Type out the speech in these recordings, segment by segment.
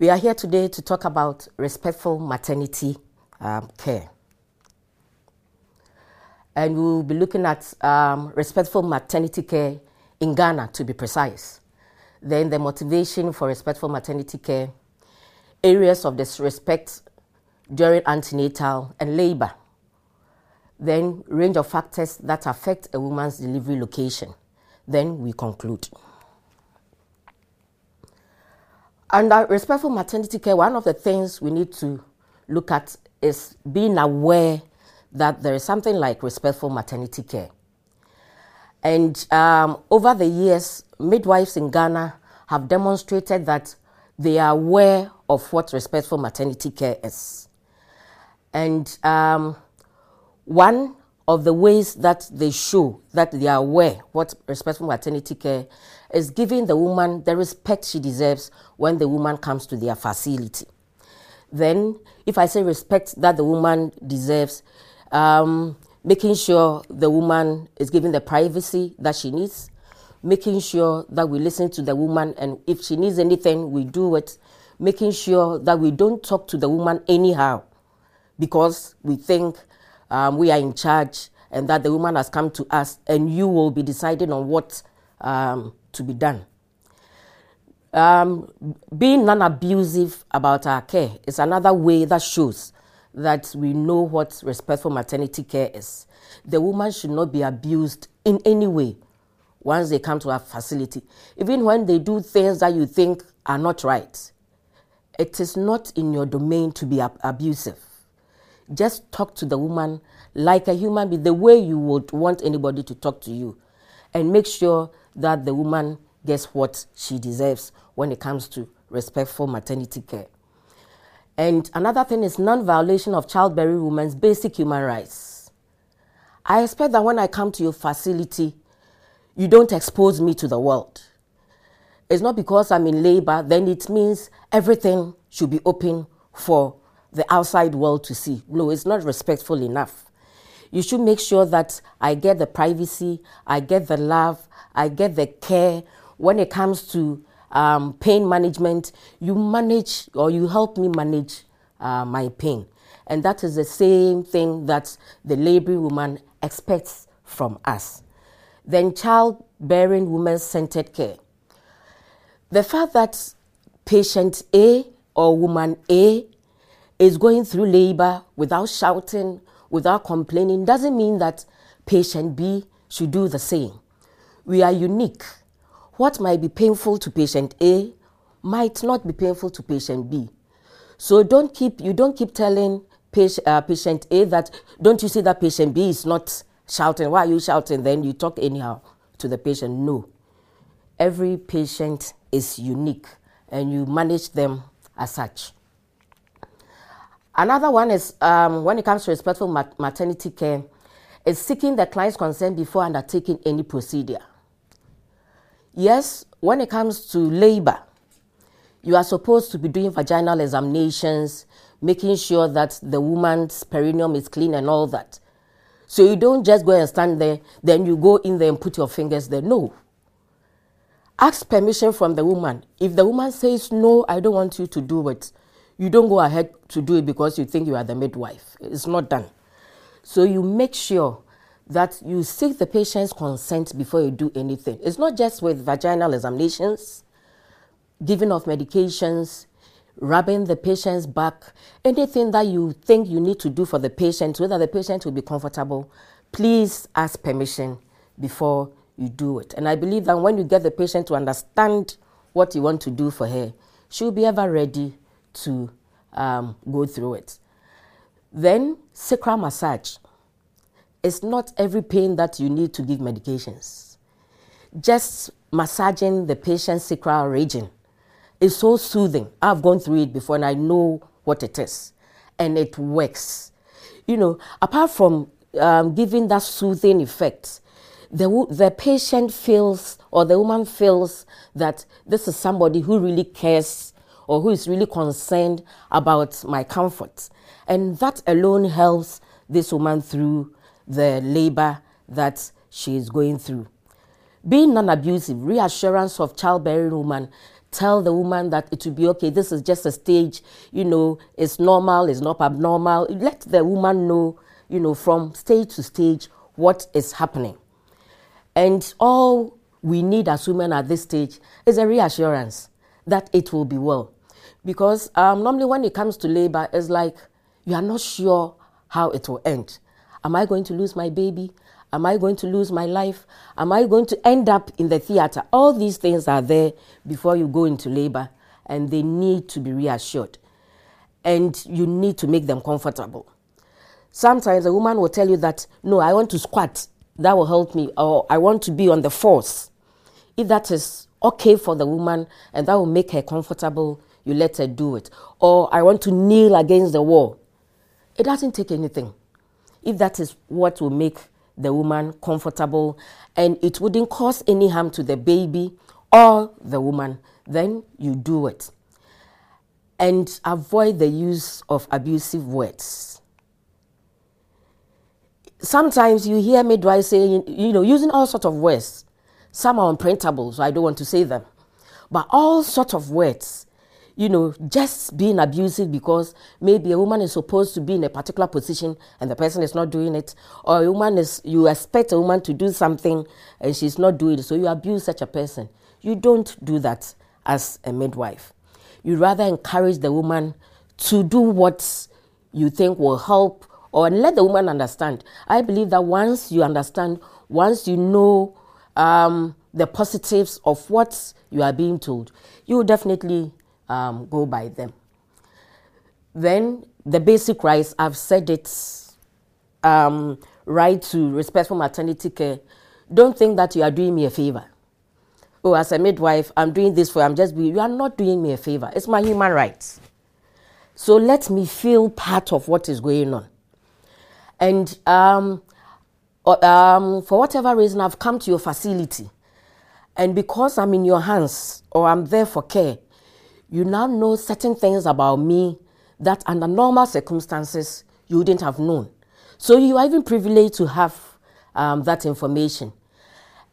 We are here today to talk about respectful maternity um, care. And we'll be looking at um, respectful maternity care in Ghana, to be precise. Then the motivation for respectful maternity care, areas of disrespect during antenatal and labor. Then range of factors that affect a woman's delivery location. Then we conclude. Under respectful maternity care, one of the things we need to look at is being aware that there is something like respectful maternity care. And um, over the years, midwives in Ghana have demonstrated that they are aware of what respectful maternity care is. And um, one of the ways that they show that they are aware what respectful maternity care is giving the woman the respect she deserves when the woman comes to their facility. Then, if I say respect that the woman deserves, um, making sure the woman is given the privacy that she needs, making sure that we listen to the woman, and if she needs anything, we do it, making sure that we don't talk to the woman anyhow because we think um, we are in charge and that the woman has come to us and you will be deciding on what um, to be done. Um, being non abusive about our care is another way that shows that we know what respectful maternity care is. The woman should not be abused in any way once they come to our facility. Even when they do things that you think are not right, it is not in your domain to be ab- abusive. Just talk to the woman like a human being, the way you would want anybody to talk to you, and make sure that the woman gets what she deserves when it comes to respectful maternity care. And another thing is non violation of childbearing women's basic human rights. I expect that when I come to your facility, you don't expose me to the world. It's not because I'm in labor, then it means everything should be open for the outside world to see. No, it's not respectful enough. You should make sure that I get the privacy, I get the love, I get the care. When it comes to um, pain management, you manage or you help me manage uh, my pain. And that is the same thing that the laboring woman expects from us. Then, childbearing women centered care. The fact that patient A or woman A is going through labor without shouting, without complaining, doesn't mean that patient B should do the same. We are unique. What might be painful to patient A might not be painful to patient B. So don't keep you don't keep telling patient, uh, patient A that don't you see that patient B is not shouting. Why are you shouting? Then you talk anyhow to the patient. No. Every patient is unique and you manage them as such. Another one is um, when it comes to respectful mat- maternity care, is seeking the client's consent before undertaking any procedure. Yes, when it comes to labor, you are supposed to be doing vaginal examinations, making sure that the woman's perineum is clean and all that. So you don't just go and stand there, then you go in there and put your fingers there. No. Ask permission from the woman. If the woman says, No, I don't want you to do it, you don't go ahead to do it because you think you are the midwife. It's not done. So you make sure that you seek the patient's consent before you do anything. It's not just with vaginal examinations, giving of medications, rubbing the patient's back, anything that you think you need to do for the patient that the patient will be comfortable, please ask permission before you do it. And I believe that when you get the patient to understand what you want to do for her, she'll be ever ready to um, go through it. Then, sacral massage. It's not every pain that you need to give medications. Just massaging the patient's sacral region is so soothing. I've gone through it before and I know what it is. And it works. You know, apart from um, giving that soothing effect, the, the patient feels or the woman feels that this is somebody who really cares or who is really concerned about my comfort. And that alone helps this woman through the labor that she is going through. Being non abusive, reassurance of childbearing woman, tell the woman that it will be okay, this is just a stage, you know, it's normal, it's not abnormal. Let the woman know, you know, from stage to stage what is happening. And all we need as women at this stage is a reassurance that it will be well. Because um, normally when it comes to labor, it's like you are not sure how it will end. Am I going to lose my baby? Am I going to lose my life? Am I going to end up in the theater? All these things are there before you go into labor, and they need to be reassured. And you need to make them comfortable. Sometimes a woman will tell you that, no, I want to squat, that will help me, or I want to be on the force. If that is okay for the woman and that will make her comfortable, you let her do it. Or I want to kneel against the wall. It doesn't take anything. If that is what will make the woman comfortable and it wouldn't cause any harm to the baby or the woman, then you do it. And avoid the use of abusive words. Sometimes you hear midwives saying, you know, using all sorts of words. Some are unprintable, so I don't want to say them. But all sorts of words you know, just being abusive because maybe a woman is supposed to be in a particular position and the person is not doing it, or a woman is, you expect a woman to do something and she's not doing it, so you abuse such a person. You don't do that as a midwife. You rather encourage the woman to do what you think will help or let the woman understand. I believe that once you understand, once you know um, the positives of what you are being told, you will definitely um, go by them. Then the basic rights, I've said it, um, right to respectful maternity care. Don't think that you are doing me a favor. Oh, as a midwife, I'm doing this for you. I'm just being, you are not doing me a favor. It's my human rights. So let me feel part of what is going on. And um, um, for whatever reason, I've come to your facility. And because I'm in your hands or I'm there for care, you now know certain things about me that under normal circumstances you wouldn't have known. So you are even privileged to have um, that information.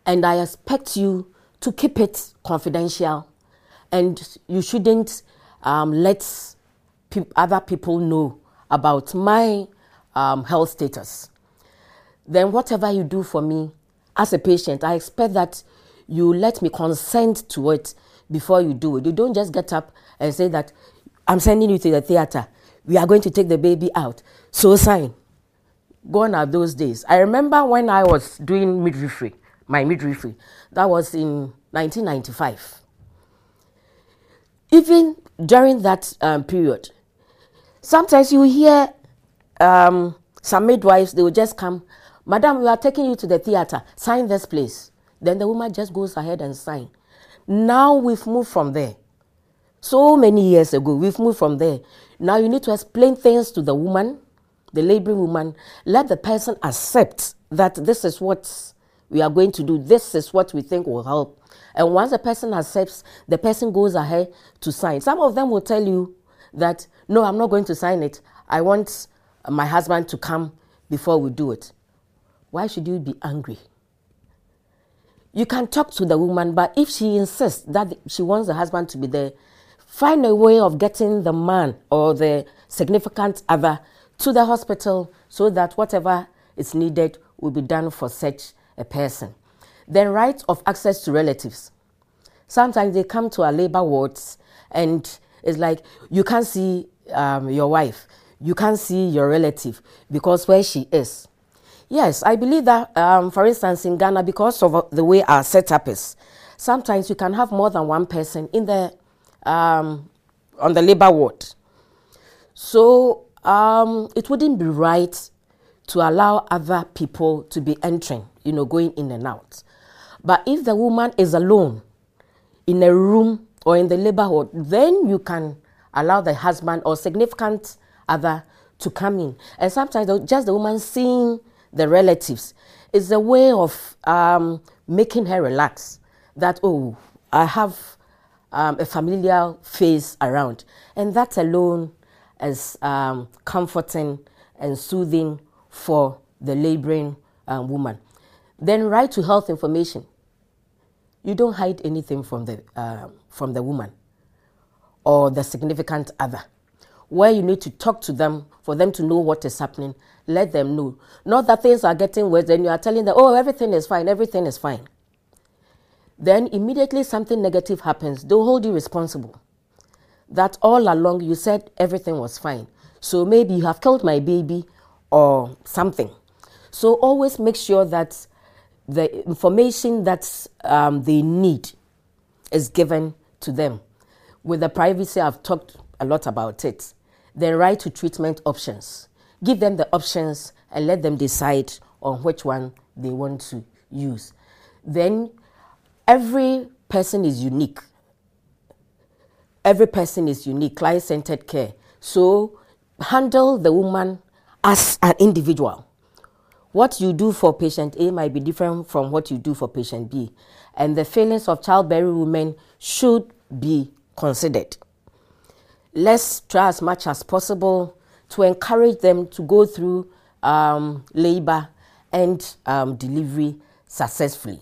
And I expect you to keep it confidential and you shouldn't um, let pe- other people know about my um, health status. Then, whatever you do for me as a patient, I expect that you let me consent to it before you do it. You don't just get up and say that I'm sending you to the theater. We are going to take the baby out. So sign. Gone are those days. I remember when I was doing midwifery, my midwifery. That was in 1995. Even during that um, period, sometimes you hear um, some midwives, they will just come, Madam, we are taking you to the theater. Sign this place. Then the woman just goes ahead and sign. Now we've moved from there. So many years ago, we've moved from there. Now you need to explain things to the woman, the laboring woman. Let the person accept that this is what we are going to do. This is what we think will help. And once the person accepts, the person goes ahead to sign. Some of them will tell you that, no, I'm not going to sign it. I want my husband to come before we do it. Why should you be angry? You can talk to the woman, but if she insists that she wants the husband to be there, find a way of getting the man or the significant other to the hospital so that whatever is needed will be done for such a person. Then, right of access to relatives. Sometimes they come to our labor wards and it's like you can't see um, your wife, you can't see your relative because where she is. Yes, I believe that, um, for instance, in Ghana, because of the way our setup is, sometimes you can have more than one person in the um, on the labor ward. So um, it wouldn't be right to allow other people to be entering, you know, going in and out. But if the woman is alone in a room or in the labor ward, then you can allow the husband or significant other to come in. And sometimes just the woman seeing the relatives is a way of um, making her relax that, oh, I have um, a familiar face around. And that alone is um, comforting and soothing for the laboring um, woman. Then, right to health information. you don't hide anything from the, uh, from the woman or the significant other. Where you need to talk to them for them to know what is happening, let them know. Not that things are getting worse, then you are telling them, oh, everything is fine, everything is fine. Then immediately something negative happens, they'll hold you responsible. That all along you said everything was fine. So maybe you have killed my baby or something. So always make sure that the information that um, they need is given to them. With the privacy, I've talked a lot about it. The right to treatment options. Give them the options and let them decide on which one they want to use. Then every person is unique. Every person is unique, client centered care. So handle the woman as an individual what you do for patient A might be different from what you do for patient B, and the feelings of childbearing women should be considered. Let's try as much as possible to encourage them to go through um, labor and um, delivery successfully.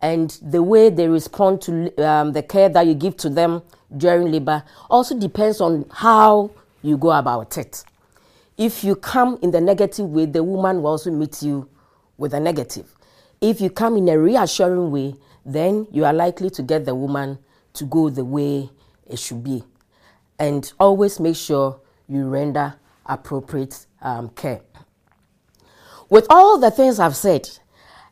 And the way they respond to um, the care that you give to them during labor also depends on how you go about it. If you come in the negative way, the woman will also meet you with a negative. If you come in a reassuring way, then you are likely to get the woman to go the way it should be. And always make sure you render appropriate um, care. With all the things I've said,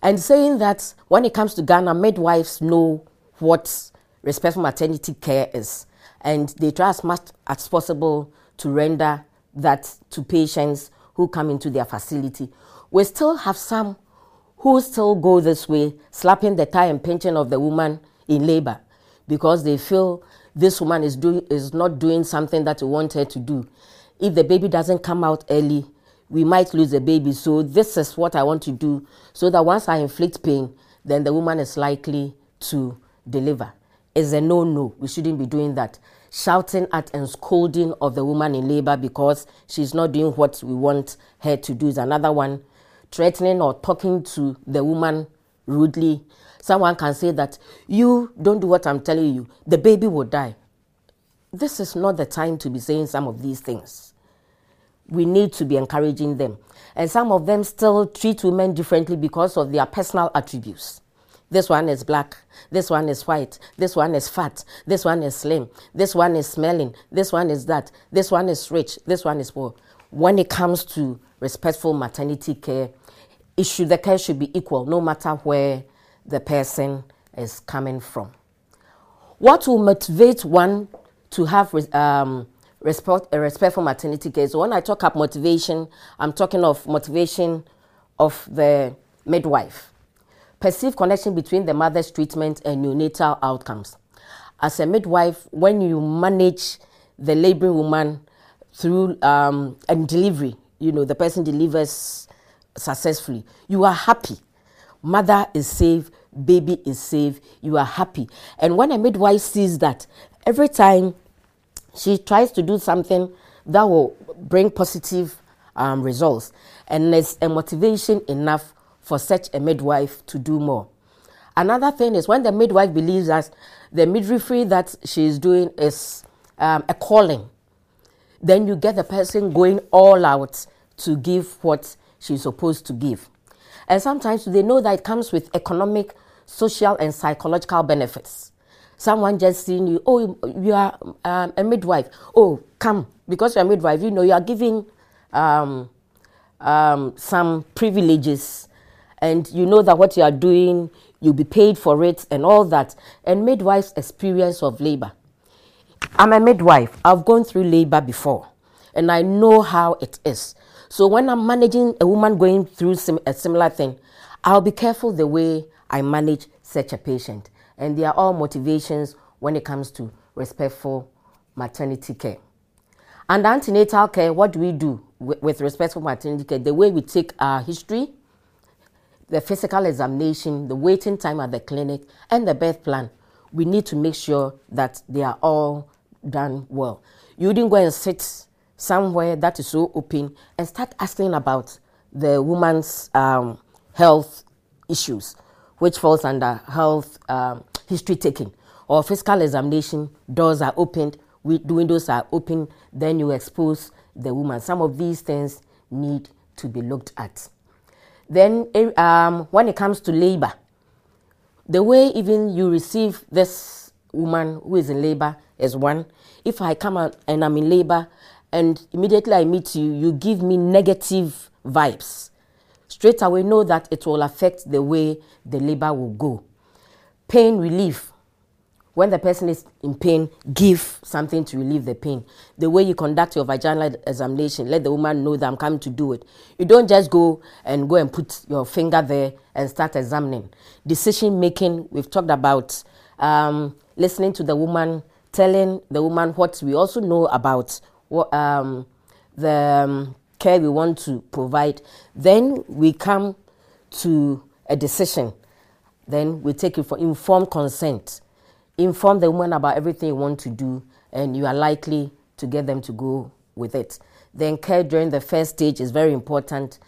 and saying that when it comes to Ghana, midwives know what respectful maternity care is, and they try as much as possible to render that to patients who come into their facility. We still have some who still go this way, slapping the thigh and pinching of the woman in labor because they feel this woman is doing is not doing something that we want her to do. If the baby doesn't come out early, we might lose the baby. So this is what I want to do so that once I inflict pain, then the woman is likely to deliver. Is a no no. We shouldn't be doing that shouting at and scolding of the woman in labor because she's not doing what we want her to do is another one. Threatening or talking to the woman rudely. Someone can say that you don't do what I'm telling you, the baby will die. This is not the time to be saying some of these things. We need to be encouraging them. And some of them still treat women differently because of their personal attributes. This one is black. This one is white. This one is fat. This one is slim. This one is smelling. This one is that. This one is rich. This one is poor. When it comes to respectful maternity care, it should, the care should be equal no matter where the person is coming from. What will motivate one to have um, respect, a for maternity care? So when I talk about motivation, I'm talking of motivation of the midwife perceived connection between the mother's treatment and neonatal outcomes. As a midwife, when you manage the laboring woman through um, and delivery, you know, the person delivers successfully, you are happy. Mother is safe, baby is safe, you are happy. And when a midwife sees that, every time she tries to do something that will bring positive um, results, and there's a motivation enough for such a midwife to do more. Another thing is when the midwife believes that the midwifery that she is doing is um, a calling, then you get the person going all out to give what she's supposed to give. And sometimes they know that it comes with economic, social, and psychological benefits. Someone just seeing you, oh, you are um, a midwife. Oh, come. Because you're a midwife, you know, you are giving um, um some privileges and you know that what you are doing, you'll be paid for it and all that. And midwife's experience of labor. I'm a midwife. I've gone through labor before and I know how it is. So when I'm managing a woman going through a similar thing, I'll be careful the way I manage such a patient. And they are all motivations when it comes to respectful maternity care. And antenatal care, what do we do with respectful maternity care? The way we take our history, the physical examination, the waiting time at the clinic, and the birth plan, we need to make sure that they are all done well. You didn't go and sit somewhere that is so open and start asking about the woman's um, health issues which falls under health um, history taking, or physical examination, doors are opened, windows are open, then you expose the woman. Some of these things need to be looked at. Then, eh, um, when it comes to labor, the way even you receive this woman who is in labor is one. If I come out and I'm in labor and immediately I meet you, you give me negative vibes, straight away know that it will affect the way the labor will go. Pain relief when the person is in pain, give something to relieve the pain. The way you conduct your vaginal examination, let the woman know that I'm coming to do it. You don't just go and go and put your finger there and start examining. Decision making, we've talked about um, listening to the woman, telling the woman what we also know about um, the um, care we want to provide. Then we come to a decision. Then we take it for informed consent inform the woman about everything you want to do, and you are likely to get them to go with it. Then, care during the first stage is very important.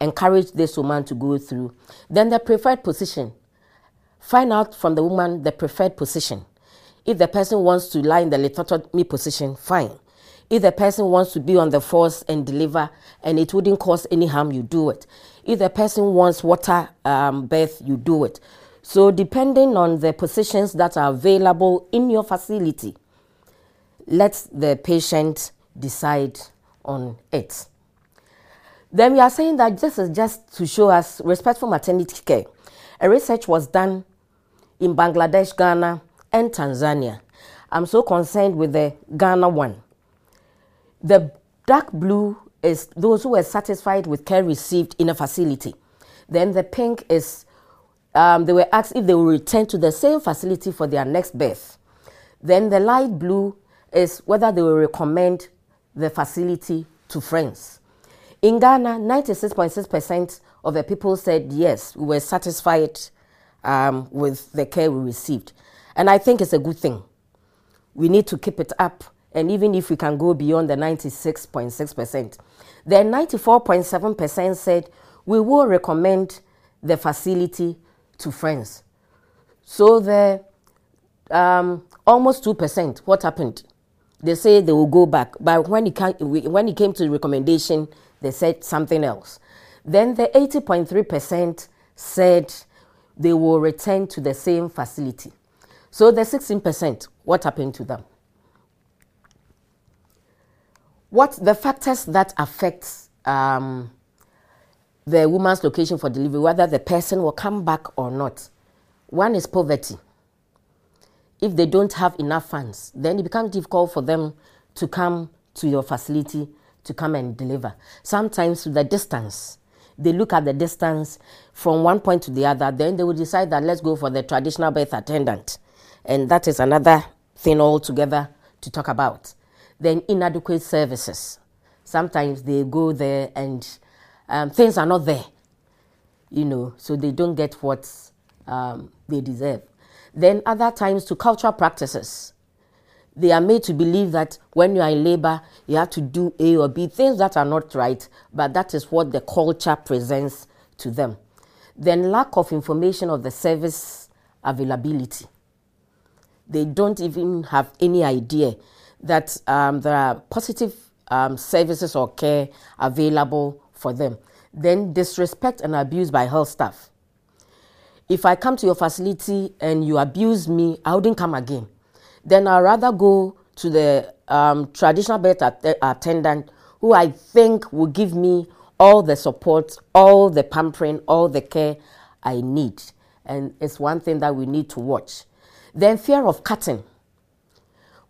Encourage this woman to go through. Then, the preferred position. Find out from the woman the preferred position. If the person wants to lie in the lithotomy position, fine. If the person wants to be on the force and deliver and it wouldn't cause any harm, you do it. If the person wants water um, birth, you do it. So, depending on the positions that are available in your facility, let the patient decide on it. Then we are saying that this is just to show us respectful maternity care. A research was done in Bangladesh, Ghana, and Tanzania. I'm so concerned with the Ghana one. The dark blue is those who were satisfied with care received in a facility. Then the pink is um, they were asked if they will return to the same facility for their next birth. Then the light blue is whether they will recommend the facility to friends. In Ghana, 96.6% of the people said yes, we were satisfied um, with the care we received. And I think it's a good thing. We need to keep it up. And even if we can go beyond the 96.6%, then 94.7% said we will recommend the facility to friends. So the um, almost two percent. What happened? They say they will go back, but when it came, when it came to the recommendation, they said something else. Then the eighty point three percent said they will return to the same facility. So the sixteen percent, what happened to them? What the factors that affect um, the woman's location for delivery, whether the person will come back or not. One is poverty. If they don't have enough funds, then it becomes difficult for them to come to your facility to come and deliver. Sometimes the distance, they look at the distance from one point to the other, then they will decide that let's go for the traditional birth attendant. And that is another thing altogether to talk about. Then inadequate services. Sometimes they go there and um, things are not there, you know, so they don't get what um, they deserve. Then other times to cultural practices. They are made to believe that when you are in labor, you have to do A or B, things that are not right, but that is what the culture presents to them. Then lack of information of the service availability. They don't even have any idea that um, there are positive um, services or care available for them. Then disrespect and abuse by health staff. If I come to your facility and you abuse me, I wouldn't come again. Then I'd rather go to the um, traditional birth att- attendant who I think will give me all the support, all the pampering, all the care I need. And it's one thing that we need to watch. Then fear of cutting.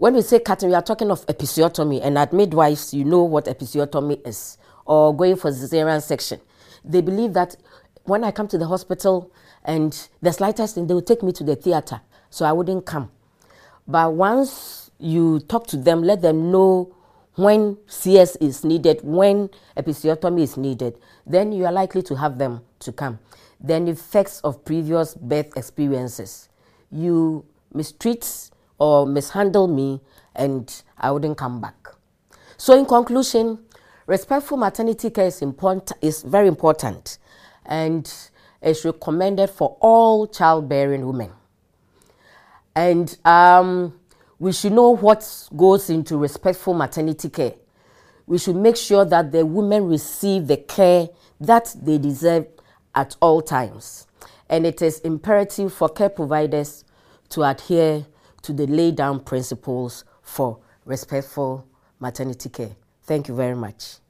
When we say cutting, we are talking of episiotomy, and at midwives, you know what episiotomy is or going for cesarean section. They believe that when I come to the hospital and the slightest thing, they will take me to the theater, so I wouldn't come. But once you talk to them, let them know when CS is needed, when episiotomy is needed, then you are likely to have them to come. Then effects of previous birth experiences. You mistreat or mishandle me and I wouldn't come back. So in conclusion, respectful maternity care is important is very important and is recommended for all childbearing women. And um, we should know what goes into respectful maternity care. We should make sure that the women receive the care that they deserve at all times. And it is imperative for care providers to adhere to the laid down principles for respectful maternity care. Thank you very much.